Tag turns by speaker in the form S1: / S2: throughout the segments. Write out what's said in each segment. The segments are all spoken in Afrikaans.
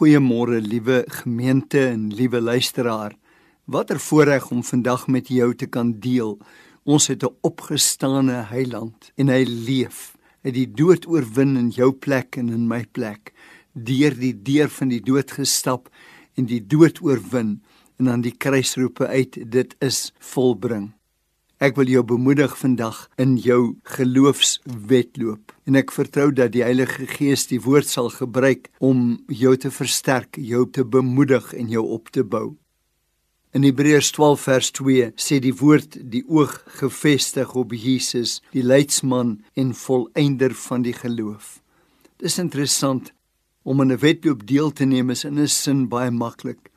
S1: Goeiemôre liewe gemeente en liewe luisteraar. Watter voorreg om vandag met jou te kan deel. Ons het 'n opgestane Heiland en hy leef. Hy het die dood oorwin in jou plek en in my plek. Deur die deur van die dood gestap en die dood oorwin en aan die kruis roepe uit dit is volbring. Ek wil jou bemoedig vandag in jou geloofswetloop en ek vertrou dat die Heilige Gees die woord sal gebruik om jou te versterk, jou te bemoedig en jou op te bou. In Hebreërs 12 vers 2 sê die woord die oog gefestig op Jesus, die leidsman en volëinder van die geloof. Dis interessant om in 'n wedloop deel te neem is in 'n sin baie maklik.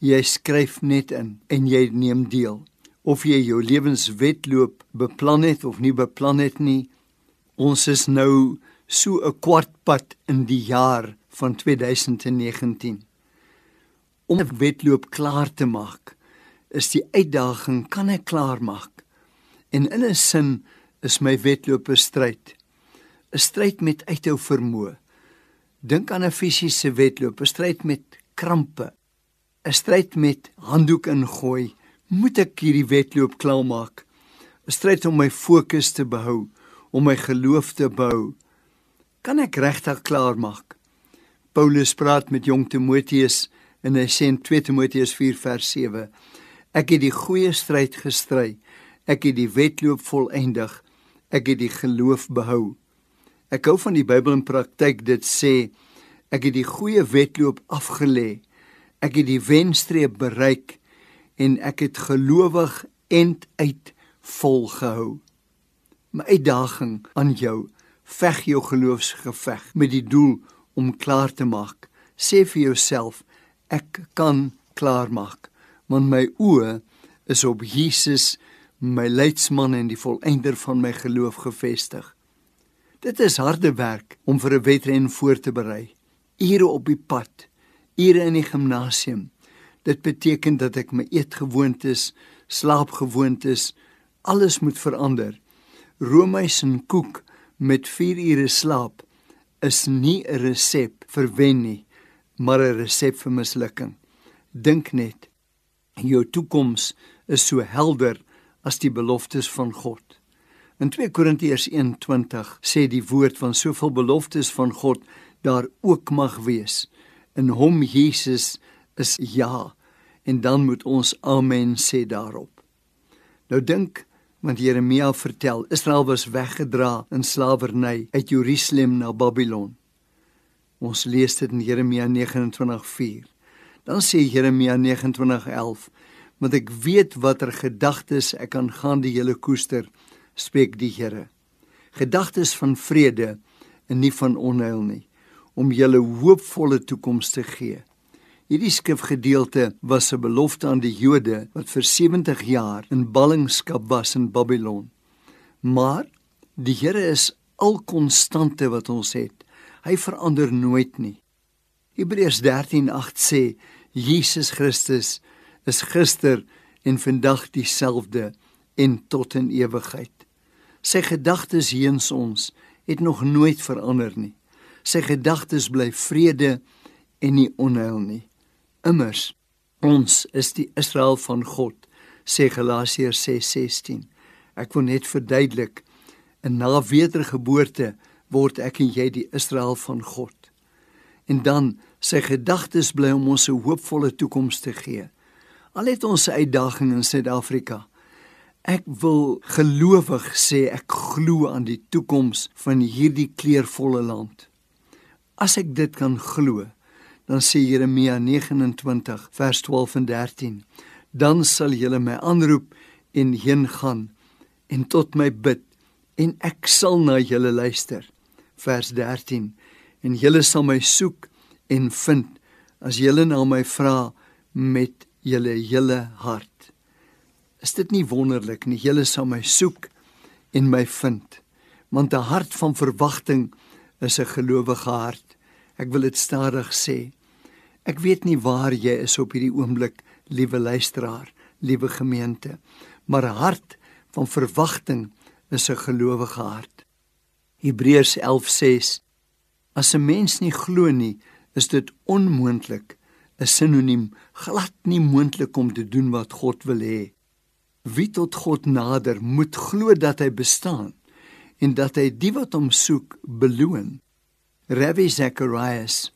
S1: Jy skryf net in en jy neem deel of jy jou lewenswetloop beplan het of nie beplan het nie. Ons is nou so 'n kwart pad in die jaar van 2019. Om 'n wedloop klaar te maak, is die uitdaging kan ek klaar maak? En in 'n sin is my wedloop 'n stryd. 'n Stryd met uithou vermoë. Dink aan 'n fisiese wedloop, 'n stryd met krampe. 'n Stryd met handdoek ingooi moet ek hierdie wedloop klaarmaak. 'n Stryd om my fokus te behou, om my geloof te bou. Kan ek regtig klaarmaak? Paulus praat met jong Timoteus in hy sê in 2 Timoteus 4 vers 7: Ek het die goeie stryd gestry. Ek het die wedloop volëindig. Ek het die geloof behou. Ek hou van die Bybel in praktyk. Dit sê ek het die goeie wedloop afgelê. Ek het die wenstreep bereik en ek het gelowig end uit volgehou. My uitdaging aan jou, veg jou geloofsgeveg met die doel om klaar te maak. Sê vir jouself, ek kan klaar maak, want my oë is op Jesus, my leidsman en die volëinder van my geloof gefestig. Dit is harde werk om vir 'n wedren voor te berei. Ure op die pad, ure in die gimnasium, Dit beteken dat ek my eetgewoontes, slaapgewoontes, alles moet verander. Roomys en koek met 4 ure slaap is nie 'n resep vir wen nie, maar 'n resep vir mislukking. Dink net. Jou toekoms is so helder as die beloftes van God. In 2 Korintiërs 1:20 sê die woord van soveel beloftes van God daar ook mag wees. In hom Jesus is ja en dan moet ons amen sê daarop. Nou dink want Jeremia vertel Israel was weggedra in slawerny uit Jerusalem na Babylon. Ons lees dit in Jeremia 29:4. Dan sê Jeremia 29:11 want ek weet watter gedagtes ek aan gaan die hele koester spreek die Here. Gedagtes van vrede en nie van onheil nie om julle hoopvolle toekoms te gee. Hierdie skrifgedeelte was 'n belofte aan die Jode wat vir 70 jaar in ballingskap was in Babylon. Maar die Here is al konstante wat ons het. Hy verander nooit nie. Hebreërs 13:8 sê Jesus Christus is gister en vandag dieselfde en tot in ewigheid. Sy gedagtes heens ons het nog nooit verander nie. Sy gedagtes bly vrede en nie onheil nie. Immers ons is die Israel van God, sê Galasiërs 6:16. Ek wil net verduidelik, en na wedergeboorte word ek en jy die Israel van God. En dan sy gedagtes bly om ons 'n hoopvolle toekoms te gee. Al het ons 'n uitdaging in Suid-Afrika. Ek wil gelowig sê ek glo aan die toekoms van hierdie kleurvolle land. As ek dit kan glo, dan sê Jeremia 29 vers 12 en 13 dan sal julle my aanroep en heen gaan en tot my bid en ek sal na julle luister. Vers 13 en julle sal my soek en vind as julle na my vra met julle hele hart. Is dit nie wonderlik nie? Julle sal my soek en my vind. Want 'n hart van verwagting is 'n gelowige hart. Ek wil dit stadig sê. Ek weet nie waar jy is op hierdie oomblik, liewe luisteraar, liewe gemeente, maar hart van verwagting is 'n gelowige hart. Hebreërs 11:6 As 'n mens nie glo nie, is dit onmoontlik, 'n sinoniem glad nie moontlik om te doen wat God wil hê. Wie tot God nader, moet glo dat hy bestaan en dat hy die wat hom soek beloon. Rabbi Zacharias,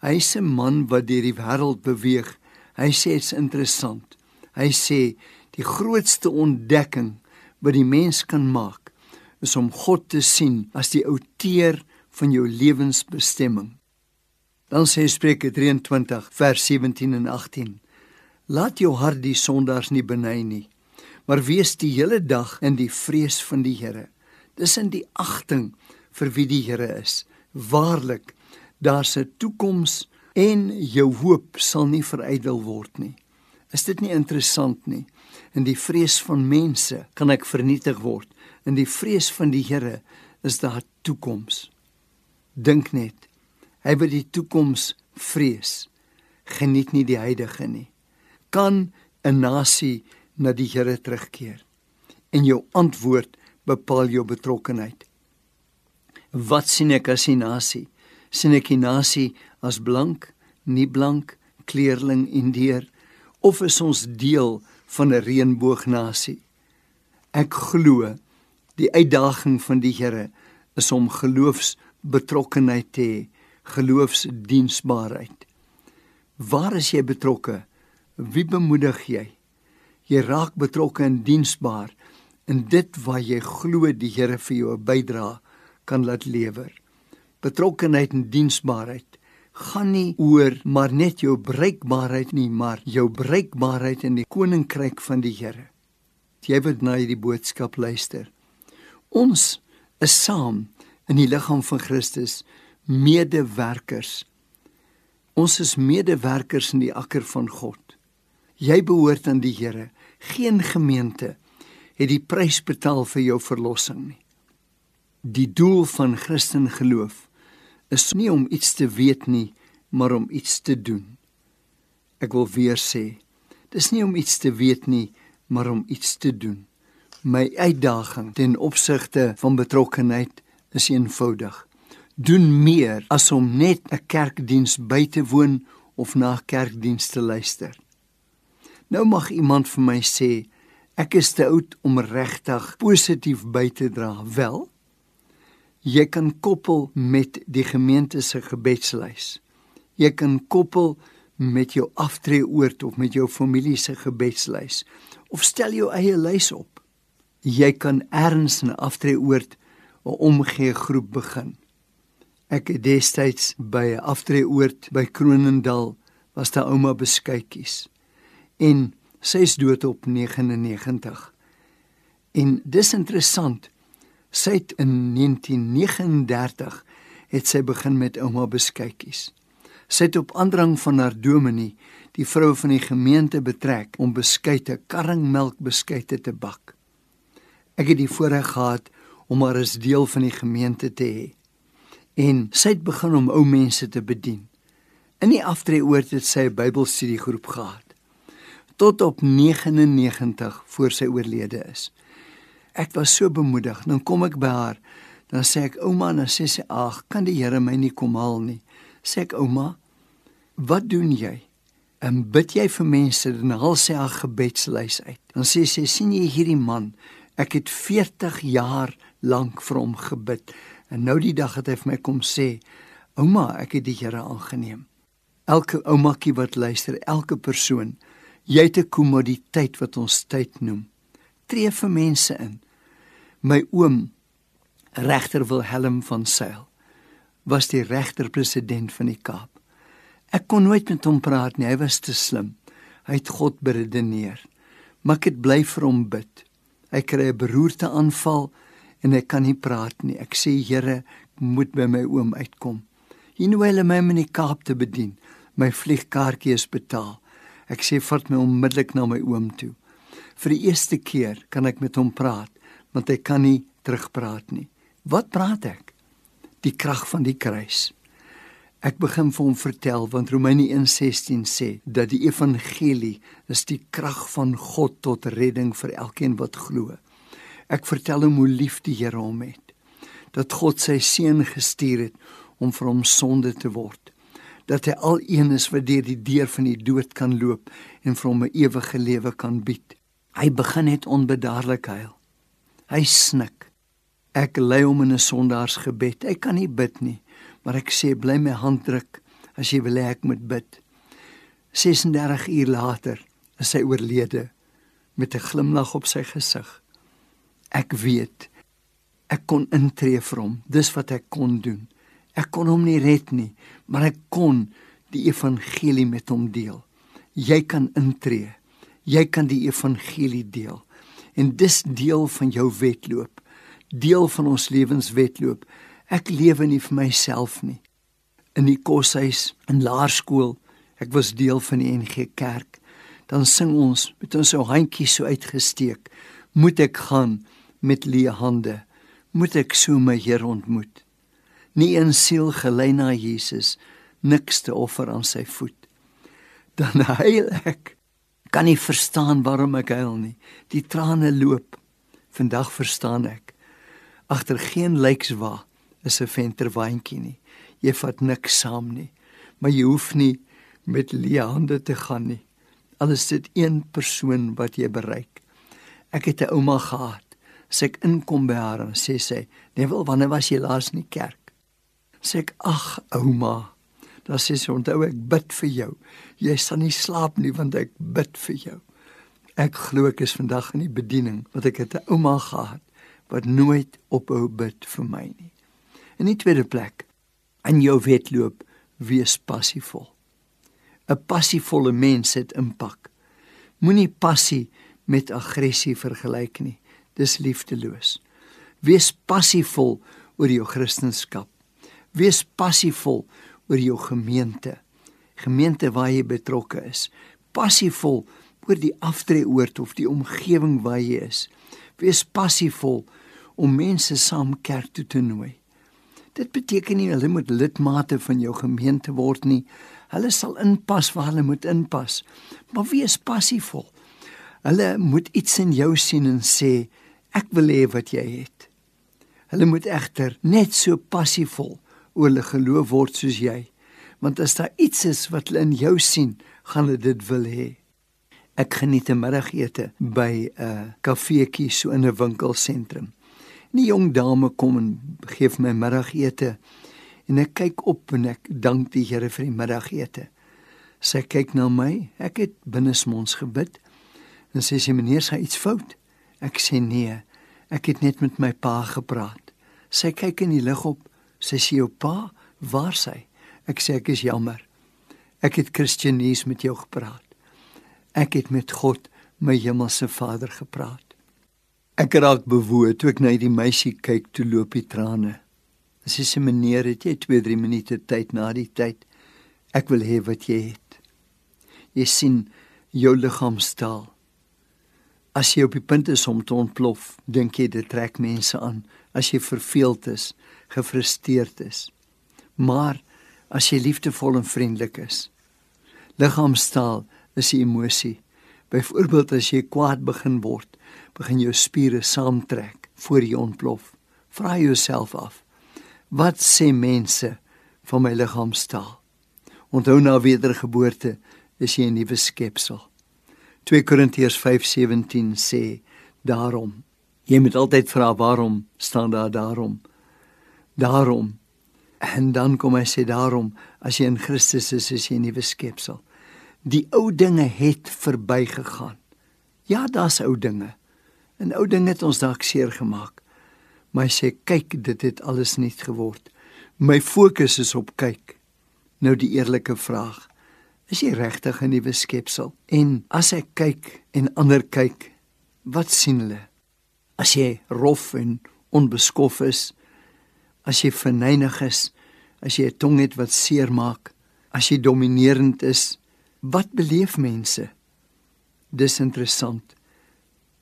S1: hy's 'n man wat deur die wêreld beweeg. Hy sê dit's interessant. Hy sê die grootste ontdekking wat die mens kan maak is om God te sien as die outeur van jou lewensbestemming. Dan sê Spreuke 23 vers 17 en 18: Laat jou hart die sondaars nie beny nie, maar wees die hele dag in die vrees van die Here. Dis in die agting vir wie die Here is. Waarlik, daar's 'n toekoms en jou hoop sal nie verydel word nie. Is dit nie interessant nie? In die vrees van mense kan ek vernietig word. In die vrees van die Here is daar toekoms. Dink net, hy wat die toekoms vrees, geniet nie die huidige nie. Kan 'n nasie na die Here terugkeer? En jou antwoord bepaal jou betrokkenheid. Wat sien ek as 'n nasie? Sien ek 'n nasie as blank, nie blank, kleerling, indeer of is ons deel van 'n reënboognasie? Ek glo die uitdaging van die Here is om geloofs betrokkenheid te hê, geloofsdiensbaarheid. Waar is jy betrokke? Wie bemoedig jy? Jy raak betrokke en diensbaar in dit waar jy glo die Here vir jou 'n bydrae kan laat lewer. Betrokkenheid en diensbaarheid gaan nie oor maar net jou bereikbaarheid nie, maar jou bereikbaarheid in die koninkryk van die Here. Jy wat na hierdie boodskap luister. Ons is saam in die liggaam van Christus medewerkers. Ons is medewerkers in die akker van God. Jy behoort aan die Here. Geen gemeente het die prys betaal vir jou verlossing nie. Die doel van Christen geloof is nie om iets te weet nie, maar om iets te doen. Ek wil weer sê, dis nie om iets te weet nie, maar om iets te doen. My uitdaging ten opsigte van betrokkenheid is eenvoudig. Doen meer as om net 'n kerkdiens by te woon of na kerkdiens te luister. Nou mag iemand vir my sê, ek is te oud om regtig positief by te dra. Wel, jy kan koppel met die gemeente se gebedslys. Jy kan koppel met jou aftreeoord of met jou familie se gebedslys of stel jou eie lys op. Jy kan erns 'n aftreeoord 'n omgee groep begin. Ek het destyds by 'n aftreeoord by Kronendal was daar ouma beskuitjies. En sy is dood op 99. En dis interessant. Sy het in 1939 het sy begin met ouma beskuitjies. Sy het op aandrang van haar dominee, die vrou van die gemeente betrek om beskuite, karringmelk beskuite te bak. Ek het die voorreg gehad om haar as deel van die gemeente te hê. En sy het begin om ou mense te bedien. In die aftreeoord het sy 'n Bybelstudiegroep gehad tot op 99 voor sy oorlede is. Ek was so bemoedig. Dan kom ek by haar, dan sê ek ouma, dan sê sy: "Ag, kan die Here my nie kom haal nie?" Sê ek ouma, "Wat doen jy?" En bid jy vir mense dan haal sy haar gebedslys uit. Dan sê sy: "Sien jy hierdie man? Ek het 40 jaar lank vir hom gebid. En nou die dag het hy vir my kom sê, "Ouma, ek het die Here aangeneem." Elke oumakie wat luister, elke persoon, jy het 'n kommoditeit wat ons tyd noem. Tree vir mense in. My oom, regter Wilhelm van Sail, was die regter-president van die Kaap. Ek kon nooit met hom praat nie, hy was te slim. Hy het God beredeneer. Maar ek het bly vir hom bid. Hy kry 'n beroerte aanval en ek kan nie praat nie. Ek sê Here, moet by my oom uitkom. Hier nou hulle my in die Kaap te bedien. My vliegkaartjie is betaal. Ek sê vat my onmiddellik na my oom toe. Vir die eerste keer kan ek met hom praat, want hy kan nie terugpraat nie. Wat praat ek? Die krag van die kruis. Ek begin vir hom vertel want Romeine 1:16 sê dat die evangelie is die krag van God tot redding vir elkeen wat glo. Ek vertel hom hoe lief die Here hom het. Dat God sy seun gestuur het om vir hom sonde te word. dat hy al een is wat deur die deur van die dood kan loop en vir hom 'n ewige lewe kan bied. Hy begin net onbedaarlik huil. Hy snik. Ek lei hom in 'n sondaarsgebed. Ek kan nie bid nie, maar ek sê bly my hand druk as jy wil hê ek moet bid. 36 uur later is hy oorlede met 'n glimlag op sy gesig. Ek weet ek kon intree vir hom. Dis wat ek kon doen. Ek kon hom nie red nie, maar ek kon die evangelie met hom deel. Jy kan intree. Jy kan die evangelie deel. En dis deel van jou wedloop. Deel van ons lewenswedloop. Ek lewe nie vir myself nie. In die koshuis, in laerskool, ek was deel van die NG Kerk. Dan sing ons met ons ou handjies so uitgesteek. Moet ek gaan met leë hande? Moet ek so my Here ontmoet? nie in siel gelei na Jesus niks te offer aan sy voet dan huil ek kan nie verstaan waarom ek huil nie. Die trane loop. Vandag verstaan ek. Agter geen lykswa is 'n venterwandjie nie. Jy vat niks saam nie. Maar jy hoef nie met leë hande te gaan nie. Alles dit een persoon wat jy bereik. Ek het 'n ouma gehad. Sê ek inkom by haar en sê sy nee wel wanneer was jy laas in die kerk? Sê ek ag ouma dan sê sy onthou ek bid vir jou. Jy sal nie slaap nie want ek bid vir jou. Ek glo ek is vandag in die bediening wat ek het 'n ouma gehad wat nooit ophou bid vir my nie. In die tweede plek in jou wedloop wees passievol. 'n passievolle mens het impak. Moenie passie met aggressie vergelyk nie. Dis liefdeloos. Wees passievol oor jou kristendom Wees passievol oor jou gemeente. Gemeente waar jy betrokke is. Passievol oor die aftreeoord of die omgewing waar jy is. Wees passievol om mense saam kerk toe te nooi. Dit beteken nie hulle moet lidmate van jou gemeente word nie. Hulle sal inpas waar hulle moet inpas. Maar wees passievol. Hulle moet iets in jou sien en sê ek wil hê wat jy het. Hulle moet egter net so passievol oor hulle geloof word soos jy. Want as daar iets is wat hulle in jou sien, gaan hulle dit wil hê. Ek geniet 'n middagete by 'n kafeetjie so in 'n winkelsentrum. 'n Jong dame kom en gee my middagete en ek kyk op en ek dank die Here vir die middagete. Sy kyk na my, ek het binnesmonds gebid en sê sy meneer sê iets fout. Ek sê nee, ek het net met my pa gepraat. Sy kyk in die lig op Sy sê jou pa, waar sy? Ek sê ek is jammer. Ek het Christenees met jou gepraat. Ek het met God, my hemelse Vader gepraat. Ek raak bewoed toe ek na die meisie kyk toe loop die trane. Sy sê meneer, het jy 2-3 minute tyd na die tyd? Ek wil hê wat jy het. Jy sien jou liggaamstaal. As jy op die punt is om te ontplof, dink jy dit trek mense aan. As jy verveeld is, gefrustreerd is. Maar as jy liefdevol en vriendelik is, liggaamstaal is 'n emosie. Byvoorbeeld as jy kwaad begin word, begin jou spiere saamtrek voor jy ontplof. Vra jouself af: Wat sê mense van my liggaamstaal? Onthou na wedergeboorte is jy 'n nuwe skepsel. 2 Korintiërs 5:17 sê: Daarom, jy moet altyd vra waarom staan daar daarom? Daarom en dan kom hy sê daarom as jy in Christus is, is jy 'n nuwe skepsel. Die ou dinge het verbygegaan. Ja, daar's ou dinge. En ou dinge het ons dalk seer gemaak. Maar hy sê kyk, dit het alles nuut geword. My fokus is op kyk. Nou die eerlike vraag: Is jy regtig 'n nuwe skepsel? En as ek kyk en ander kyk, wat sien hulle? As jy rof en onbeskof is, as jy verneig is, as jy 'n tong het wat seermaak, as jy dominerend is, wat beleef mense? Dis interessant.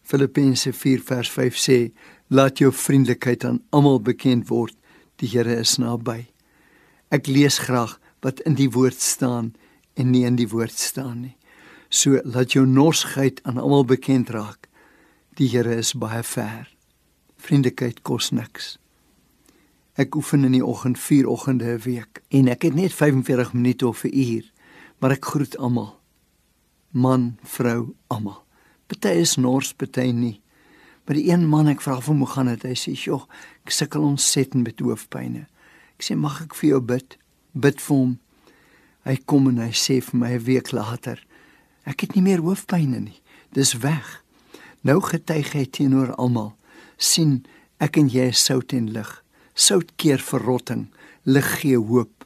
S1: Filippense 4 vers 5 sê: "Laat jou vriendelikheid aan almal bekend word, die Here is naby." Ek lees graag wat in die woord staan en nie in die woord staan nie. So laat jou norsgheid aan almal bekend raak. Die Here is baie ver. Vriendelikheid kos niks. Ek oefen in die oggend 4 oggende 'n week en ek het net 45 minute of 'n uur, maar ek groet almal. Man, vrou, almal. Party is nors, party nie. Maar die een man ek vra hom hoe gaan dit? Hy sê, "Jogg, ek sukkel ontsettend met hoofpynne." Ek sê, "Mag ek vir jou bid?" Bid vir hom. Hy kom en hy sê vir my 'n week later, "Ek het nie meer hoofpynne nie. Dis weg." Nou getuig hy teenoor almal. sien ek en jy is sout en lig sout keer verrotting, lig gee hoop.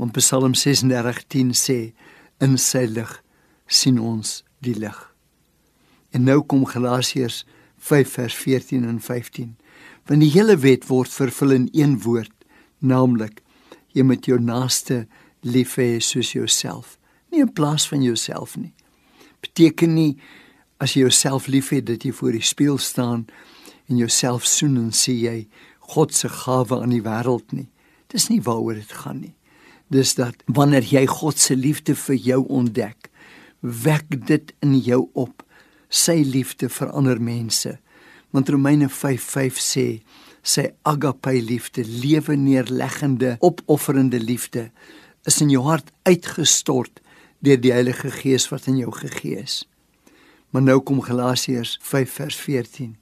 S1: Want Psalm 36:10 sê in sy lig sien ons die lig. En nou kom Galasiërs 5 vers 14 en 15. Want die hele wet word vervul in een woord, naamlik jy moet jou naaste lief hê soos jouself, nie in plaas van jouself nie. Beteken nie as jy jouself liefhet dat jy voor die spieël staan en jouself soen en sê jy God se gawe aan die wêreld nie. Dis nie waaroor dit gaan nie. Dis dat wanneer jy God se liefde vir jou ontdek, wek dit in jou op sy liefde vir ander mense. Want Romeine 5:5 sê sy agape liefde, lewe neerleggende, opofferende liefde is in jou hart uitgestort deur die Heilige Gees wat in jou gegee is. Maar nou kom Galasiërs 5:14.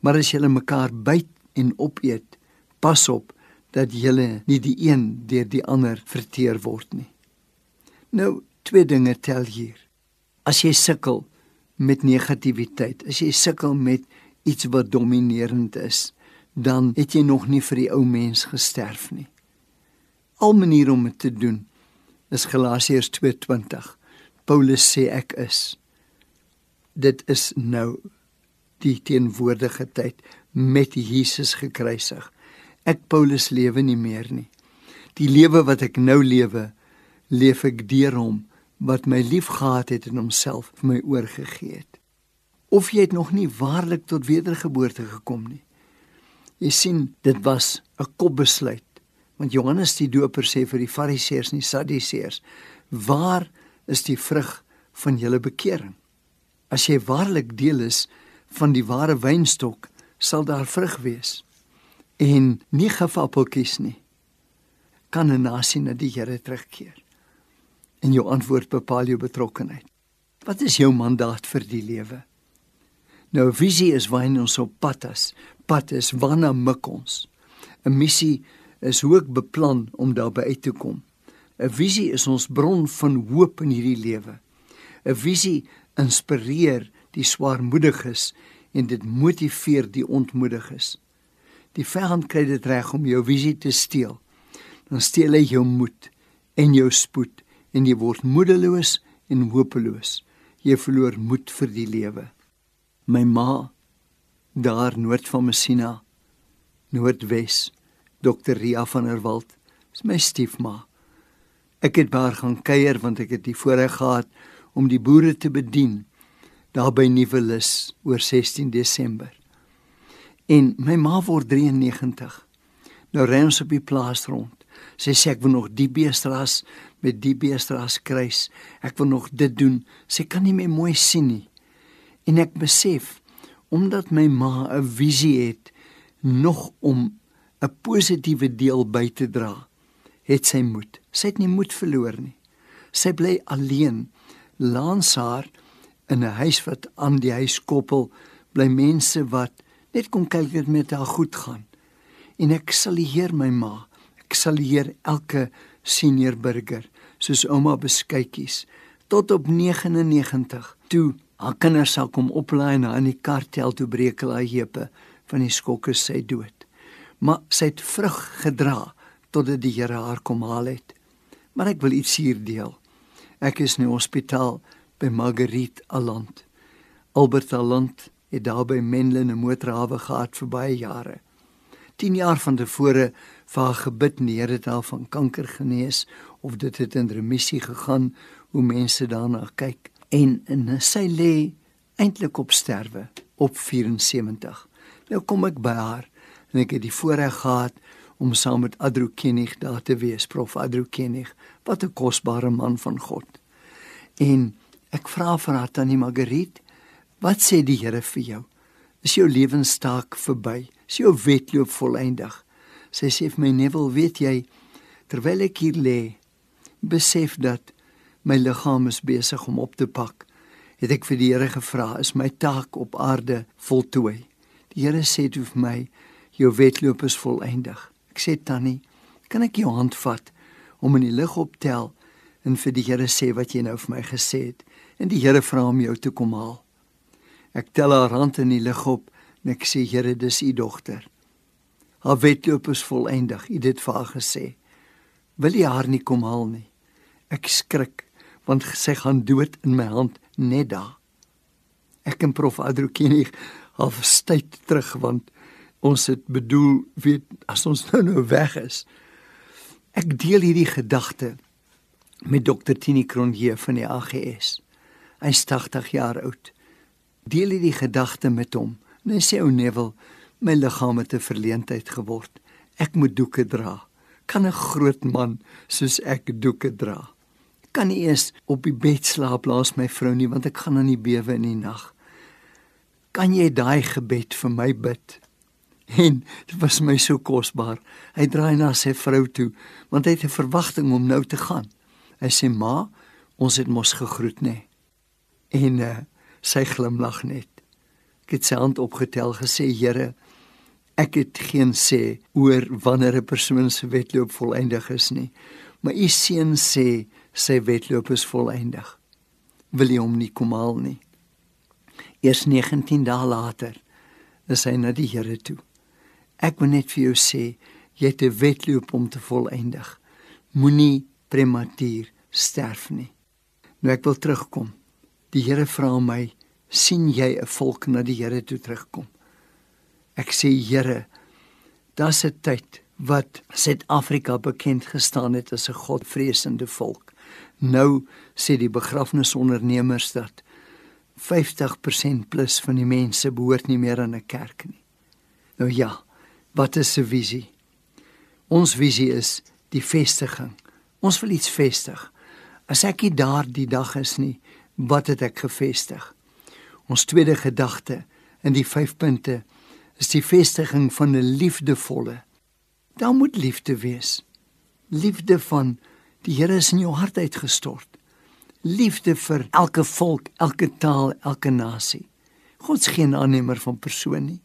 S1: Maar as julle mekaar byt en opeet, pas op dat julle nie die een deur die ander verteer word nie. Nou twee dinge tel hier. As jy sukkel met negativiteit, as jy sukkel met iets wat dominerend is, dan het jy nog nie vir die ou mens gesterf nie. Al maniere om dit te doen is Galasiërs 2:20. Paulus sê ek is. Dit is nou die teenwoordige tyd met Jesus gekruisig. Ek Paulus lewe nie meer nie. Die lewe wat ek nou lewe, leef ek deur hom wat my liefgehad het en homself vir my oorgegee het. Of jy het nog nie waarlik tot wedergeboorte gekom nie. Jy sien, dit was 'n kopbesluit. Want Johannes die Doper sê vir die Fariseërs en die Sadduseërs: "Waar is die vrug van julle bekering? As jy waarlik deel is van die ware wynstok, sal daar vrug wees en nie gefappeltjies nie. Kan 'n nasie na die Here terugkeer? En jou antwoord bepaal jou betrokkeheid wat is jou mandaat vir die lewe? Nou visie is waarheen ons op pad is. Pad is waarna mik ons. 'n missie is hoe ek beplan om daarby uit te kom. 'n visie is ons bron van hoop in hierdie lewe. 'n visie inspireer die swaarmoediges en dit motiveer die ontmoediges. Die vyand kry dit reg om jou visie te steel. Dan steel hy jou moed en jou spoed en jy word moedeloos en hopeloos. Jy verloor moed vir die lewe. My ma daar noord van Messina, Noordwes, Dr. Ria van der Walt, is my stiefma. Ek het by haar gaan kuier want ek het die voorreg gehad om die boere te bedien daar by Nieuwelis oor 16 Desember. En my ma word 93. Nou ry ons op die plaas rond. Sy sê ek wil nog die beestras met die beestras kruis. Ek wil nog dit doen. Sy kan nie meer mooi sien nie. En ek besef omdat my ma 'n visie het nog om 'n positiewe deel by te dra, het sy moed. Sy het nie moed verloor nie. Sy bly alleen. Lans haar in 'n huis wat aan die huis koppel bly mense wat net kom kyk dit met haar goed gaan. En ek sal hier my ma, ek sal hier elke senior burger soos ouma beskuitjies tot op 99 toe haar kinders sal kom oplaai en aan die kar tel toe breek hulle heupe van die skokke sy dood. Maar sy het vrug gedra totdat die Here haar kom haal het. Maar ek wil iets hier deel. Ek is in die hospitaal by Marguerite Aland. Albert Aland het daar by Menlyn 'n motorhawe gehad vir baie jare. 10 jaar van tevore vir haar gebid neer het haar van kanker genees of dit het in remissie gegaan hoe mense daarna kyk en en sy lê eintlik op sterwe op 74. Nou kom ek by haar en ek het die voorreg gehad om saam met Adro Kenig daar te wees, prof Adro Kenig, wat 'n kosbare man van God. En Ek vra vir haar tannie Margriet, wat sê die Here vir jou? Is jou lewenstaak verby? Is jou wedloop volëindig? Sy sê vir my Neville, weet jy, terwyl ek hier lê, besef dat my liggaam is besig om op te pak. Het ek vir die Here gevra, is my taak op aarde voltooi? Die Here sê toe vir my, jou wedloop is volëindig. Ek sê Tannie, kan ek jou hand vat om in die lig optel en vir die Here sê wat jy nou vir my gesê het en die Here vra om jou te kom haal. Ek tel haar hand in die lig op en ek sê Here, dis u dogter. Haar wedloop is volëindig. U dit vir haar gesê. Wil jy haar nie kom haal nie? Ek skrik want sy gaan dood in my hand net daar. Ek en prof Adrokini half styd terug want ons het bedoel weet as ons nou nou weg is. Ek deel hierdie gedagte met dokter Tini Kronje van die AGS. Hy's 80 jaar oud. Deel hierdie gedagte met hom. En hy sê ou Neville, my liggaam het 'n verleentheid geword. Ek moet doeke dra. Kan 'n groot man soos ek doeke dra? kan nie eens op die bed slaap langs my vrou nie want ek gaan aan die bewe in die nag. Kan jy daai gebed vir my bid? En dit was my so kosbaar. Hy draai na sy vrou toe want hy het 'n verwagting om nou te gaan. Hy sê: "Ma, ons het mos gegroet nê." En uh, sy glimlag net. Ek het sy hand opgetel gesê: "Here, ek het geen sê oor wanneer 'n persoon se wedloop volëindig is nie, maar u seun sê sy wedloop is volëindig. Wil jy hom nie kom haal nie? Eers 19 dae later is hy na die Here toe. Ek wil net vir jou sê, jy het 'n wedloop om te volëindig. Moenie prematuur sterf nie. Nou ek wil terugkom. Die Here vra my, sien jy 'n volk na die Here toe terugkom? Ek sê Here, daar's 'n tyd wat Suid-Afrika bekend gestaan het as 'n godvreesende volk. Nou sê die begrafnisondernemers dat 50% plus van die mense behoort nie meer aan 'n kerk nie. Nou ja, wat is 'n visie? Ons visie is die vestiging. Ons wil iets vestig. As ek nie daar die dag is nie, wat het ek gevestig? Ons tweede gedagte in die 5 punte is die vestiging van 'n liefdevolle. Daar moet liefde wees. Liefde van Die Here is in jou hart uitgestort. Liefde vir elke volk, elke taal, elke nasie. God's geen aannemer van persoon nie.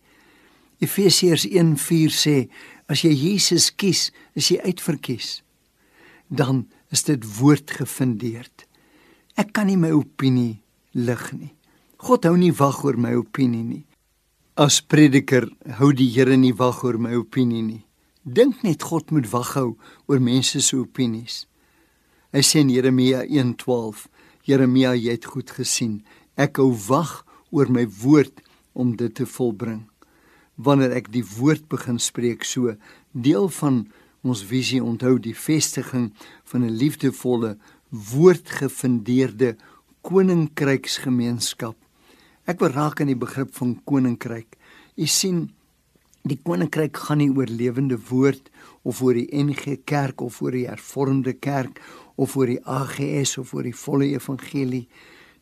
S1: Efesiërs 1:4 sê as jy Jesus kies, is jy uitverkies. Dan is dit woord gefundeerd. Ek kan nie my opinie lig nie. God hou nie wag oor my opinie nie. As prediker hou die Here nie wag oor my opinie nie. Dink net God moet wag hou oor mense se opinies. Hy sê in Jeremia 1:12, Jeremia, jy het goed gesien. Ek hou wag oor my woord om dit te volbring. Wanneer ek die woord begin spreek so, deel van ons visie onthou die vestiging van 'n liefdevolle, woordgefundeerde koninkryksgemeenskap. Ek wil raak aan die begrip van koninkryk. U sien, die koninkryk gaan nie oor lewende woord of oor die NG Kerk of oor die hervormde kerk of oor die AGS of oor die volle evangelie.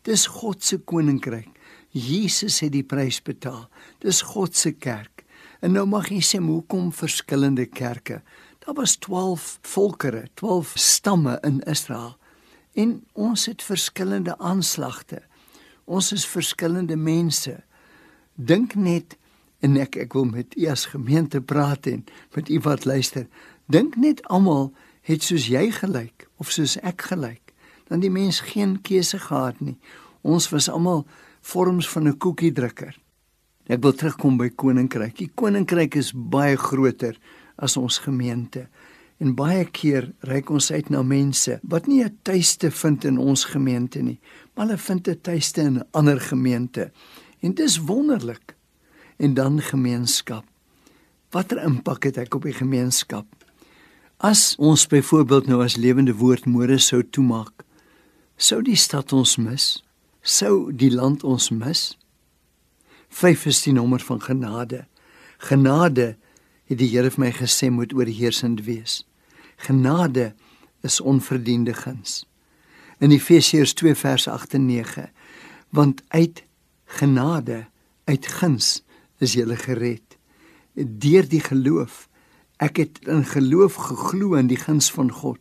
S1: Dis God se koninkryk. Jesus het die prys betaal. Dis God se kerk. En nou mag jy sê hoekom verskillende kerke? Daar was 12 volkere, 12 stamme in Israel. En ons het verskillende aanslagte. Ons is verskillende mense. Dink net en ek ek wil met u as gemeente praat en met u wat luister. Dink net almal het soos jy gelyk of soos ek gelyk, dan die mens geen keuse gehad nie. Ons was almal vorms van 'n koekiedrukker. Ek wil terugkom by koninkryk. Die koninkryk is baie groter as ons gemeente. En baie keer reik ons uit na mense wat nie 'n tuiste vind in ons gemeente nie, maar hulle vind 'n tuiste in 'n ander gemeente. En dit is wonderlik. En dan gemeenskap. Watter impak het ek op die gemeenskap? As ons byvoorbeeld nou as lewende woord môre sou toemaak, sou die stad ons mis? Sou die land ons mis? 5 is die nommer van genade. Genade het die Here vir my gesê moet oorheersend wees. Genade is onverdiende guns. In Efesiërs 2 vers 8 en 9, want uit genade, uit guns is jy gered deur die geloof Ek het in geloof geglo in die guns van God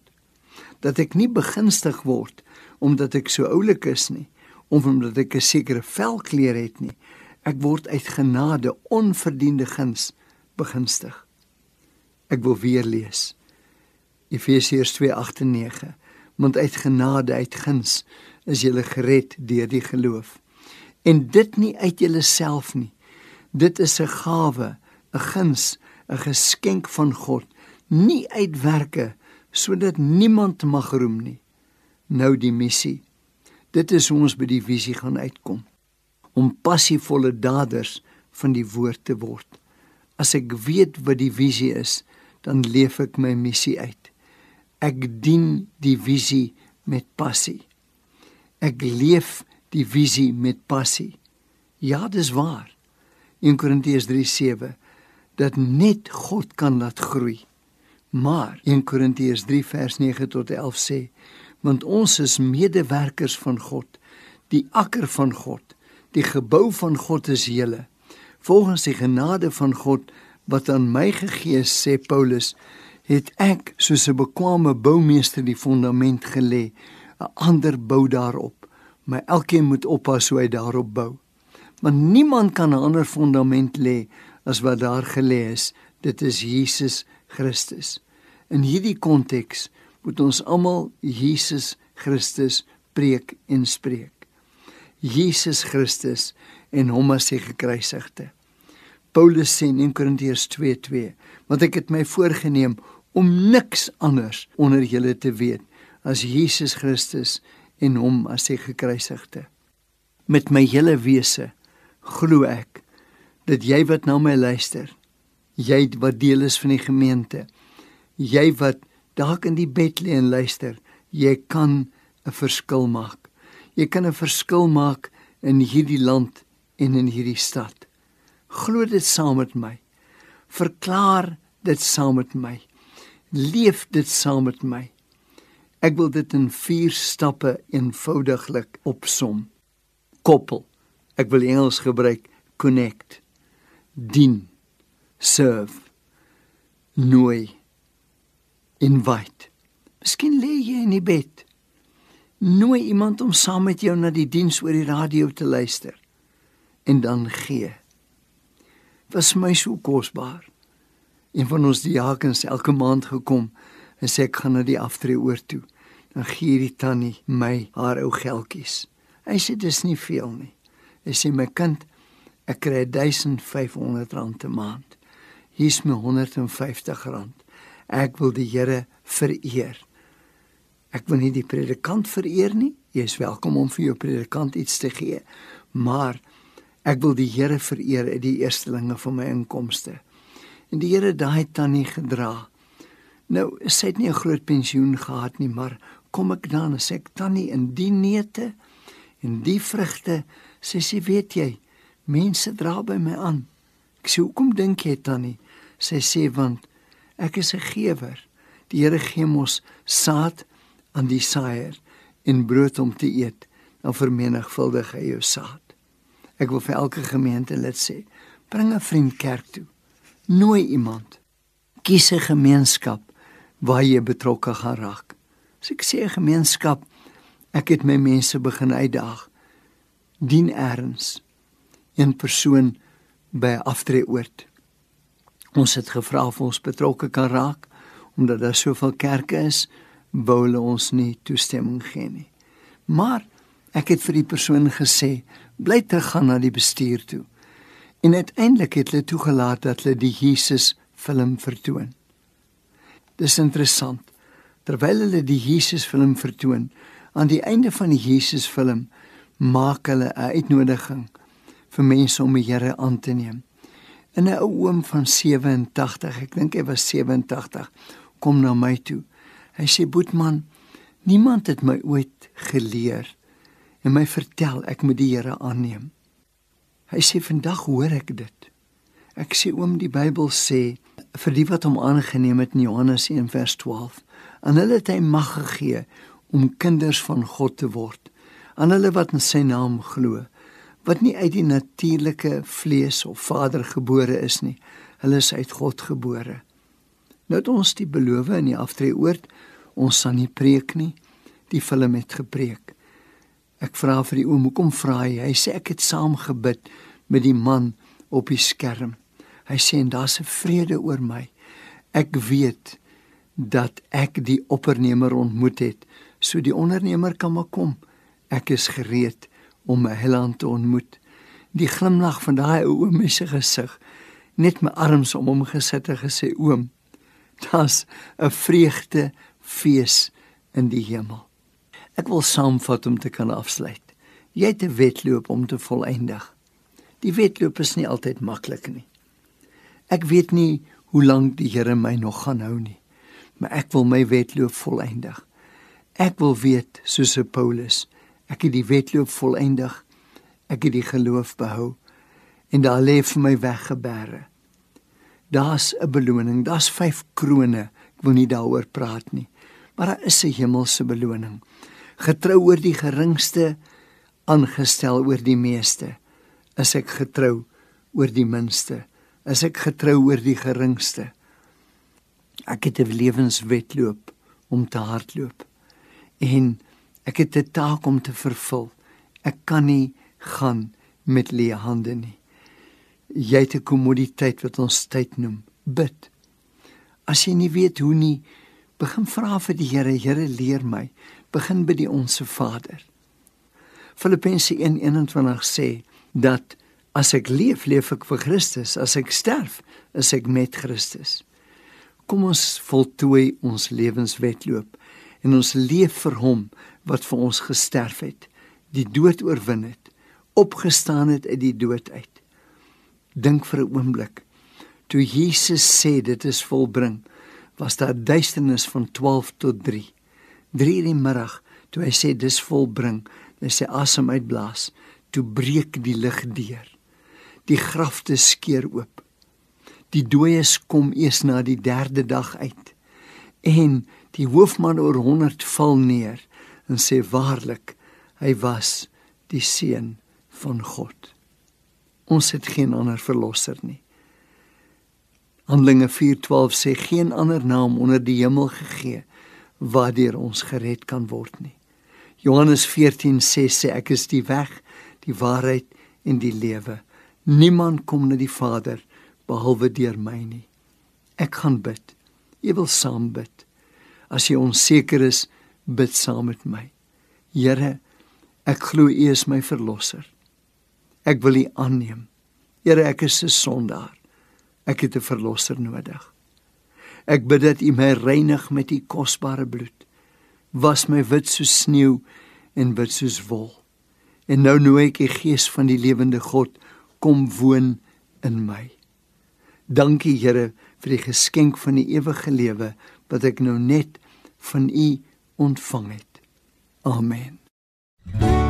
S1: dat ek nie begunstig word omdat ek so oulik is nie of omdat ek 'n sekere velkleur het nie. Ek word uit genade onverdiende guns begunstig. Ek wil weer lees. Efesiërs 2:8-9. Want uit genade uit guns is jy gered deur die geloof. En dit nie uit jouself nie. Dit is 'n gawe, 'n guns, 'n geskenk van God, nie uit werke sodat niemand mag roem nie. Nou die missie. Dit is hoe ons by die visie gaan uitkom. Om passievolle daders van die woord te word. As ek weet wat die visie is, dan leef ek my missie uit. Ek dien die visie met passie. Ek leef die visie met passie. Ja, dis waar. 1 Korintiërs 3:7 dat net God kan laat groei. Maar 1 Korintiërs 3 vers 9 tot 11 sê, want ons is medewerkers van God, die akker van God, die gebou van God is julle. Volgens die genade van God wat aan my gegee is, sê Paulus, het ek soos 'n bekwame boumeester die fondament gelê, 'n ander bou daarop. Maar elkeen moet oppas hoe hy daarop bou. Want niemand kan 'n ander fondament lê as wat daar gelê is. Dit is Jesus Christus. In hierdie konteks moet ons almal Jesus Christus preek en spreek. Jesus Christus en hom as die gekruisigde. Paulus sê in Korintiërs 2:2, want ek het my voorgenem om niks anders onder julle te weet as Jesus Christus en hom as die gekruisigde. Met my hele wese glo ek dat jy wat na my luister, jy wat deel is van die gemeente, jy wat dalk in die bed lê en luister, jy kan 'n verskil maak. Jy kan 'n verskil maak in hierdie land en in hierdie stad. Glo dit saam met my. Verklaar dit saam met my. Leef dit saam met my. Ek wil dit in 4 stappe eenvoudiglik opsom. Koppel. Ek wil Engels gebruik connect. Dien. Serve. Nooi. Invite. Miskien lê jy in die bed. Nooi iemand om saam met jou na die diens oor die radio te luister. En dan gee. Was my so kosbaar een van ons diakens elke maand gekom en sê ek gaan na die aftree oor toe dan gee die tannie my haar ou geldjies hy sê dis nie veel nie hy sê my kind Ek kry 1500 rand 'n maand. Hier's my 150 rand. Ek wil die Here vereer. Ek wil nie die predikant vereer nie. Jy is welkom om vir jou predikant iets te gee, maar ek wil die Here vereer uit die eerstelinge van my inkomste. En die Here daai tannie gedra. Nou, sy het nie 'n groot pensioen gehad nie, maar kom ek dan sê ek tannie in die neute en die vrugte, sê sy weet jy, Mense dra by my aan. Ek sê hoekom dink jy tannie? Sy sê want ek is 'n gewer. Die Here gee mos saad aan die saaier en brood om te eet. Dan vermenigvuldig hy jou saad. Ek wil vir elke gemeente lid sê, bring 'n vriend kerk toe. Nooi iemand. Kies 'n gemeenskap waar jy betrokke gaan raak. As ek sê 'n gemeenskap, ek het my mense begin uitdaag. Dien eers een persoon by 'n aftreeoord. Ons het gevra of ons betrokke kan raak omdat daar soveel kerke is, wou hulle ons nie toestemming gee nie. Maar ek het vir die persoon gesê, bly terug gaan na die bestuur toe. En uiteindelik het hulle toegelaat dat hulle die Jesus film vertoon. Dis interessant. Terwyl hulle die Jesus film vertoon, aan die einde van die Jesus film maak hulle 'n uitnodiging vir mense om die Here aan te neem. In 'n ou oom van 87, ek dink hy was 87, kom na my toe. Hy sê: "Boetman, niemand het my ooit geleer en my vertel ek moet die Here aanneem." Hy sê: "Vandag hoor ek dit." Ek sê oom die Bybel sê vir die wat hom aangeneem het in Johannes 1 vers 12, aan hulle het hy mag gegee om kinders van God te word, aan hulle wat in sy naam glo wat nie uit die natuurlike vlees of vader gebore is nie. Hulle is uit God gebore. Nou het ons die belowe in die aftreeoord, ons sal nie preek nie. Die film het gepreek. Ek vra vir die oom, hoekom vra hy? Hy sê ek het saam gebid met die man op die skerm. Hy sê en daar's 'n vrede oor my. Ek weet dat ek die oppernemer ontmoet het, so die ondernemer kan maar kom. Ek is gereed om my Heiland te ontmoet. Die glimlag van daai oom se gesig, net my arms om hom gesit en gesê oom, daar's 'n vreugde fees in die hemel. Ek wil saamvat om te kan afsluit. Jy het 'n wedloop om te volëindig. Die wedloop is nie altyd maklik nie. Ek weet nie hoe lank die Here my nog gaan hou nie, maar ek wil my wedloop volëindig. Ek wil weet soos Paulus, ek het die wedloop volëindig. Ek het die geloof behou en daar lê vir my weggebere. Daar's 'n beloning, daar's 5 krone. Ek wil nie daaroor praat nie, maar daar is 'n hemelse beloning getrou oor die geringste aangestel oor die meeste. Is ek getrou oor die minste? Is ek getrou oor die geringste? Ek het 'n lewenswetloop om te hardloop. En ek het 'n taak om te vervul. Ek kan nie gaan met leë hande nie. Jy het 'n kommoditeit wat ons tyd noem bid. As jy nie weet hoe nie begin vra vir die Here Here leer my begin by die onsse Vader. Filippense 1:21 sê dat as ek leef, leef ek vir Christus, as ek sterf, is ek met Christus. Kom ons voltooi ons lewenswetloop en ons leef vir hom wat vir ons gesterf het, die dood oorwin het, opgestaan het uit die dood uit. Dink vir 'n oomblik. Toe Jesus sê dit is volbring, was daar duisternis van 12 tot 3. 3 in die middag toe hy sê dis volbring, hy sê asem uitblaas, toe breek die lig deur. Die grafte skeur oop. Die dooies kom eers na die 3de dag uit. En die hoofman oor 100 val neer en sê waarlik hy was die seun van God. Ons het geen ander verlosser nie. Handelinge 4:12 sê geen ander naam onder die hemel gegee waardeur ons gered kan word nie. Johannes 14:6 sê ek is die weg, die waarheid en die lewe. Niemand kom na die Vader behalwe deur my nie. Ek gaan bid. Jy wil saam bid. As jy onseker is, bid saam met my. Here, ek glo U is my verlosser. Ek wil U aanneem. Here, ek is 'n sondaar. Ek het 'n verlosser nodig. Ek bid dat U my reinig met U kosbare bloed. Was my wit soos sneeu en wit soos wol. En nou nooi ek die Gees van die lewende God kom woon in my. Dankie Here vir die geskenk van die ewige lewe wat ek nou net van U ontvang het. Amen.
S2: ziel gelijk.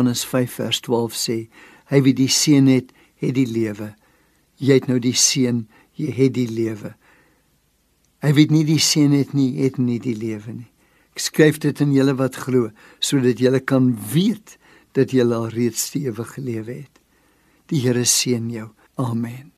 S1: Johannes 5 vers 12 sê: Hy wie die seun het, het die lewe. Jy het nou die seun, jy het die lewe. Hy wie nie die seun het nie, het nie die lewe nie. Ek skryf dit in julle wat glo, sodat julle kan weet dat julle al reeds die ewige lewe het. Die Here seën jou. Amen.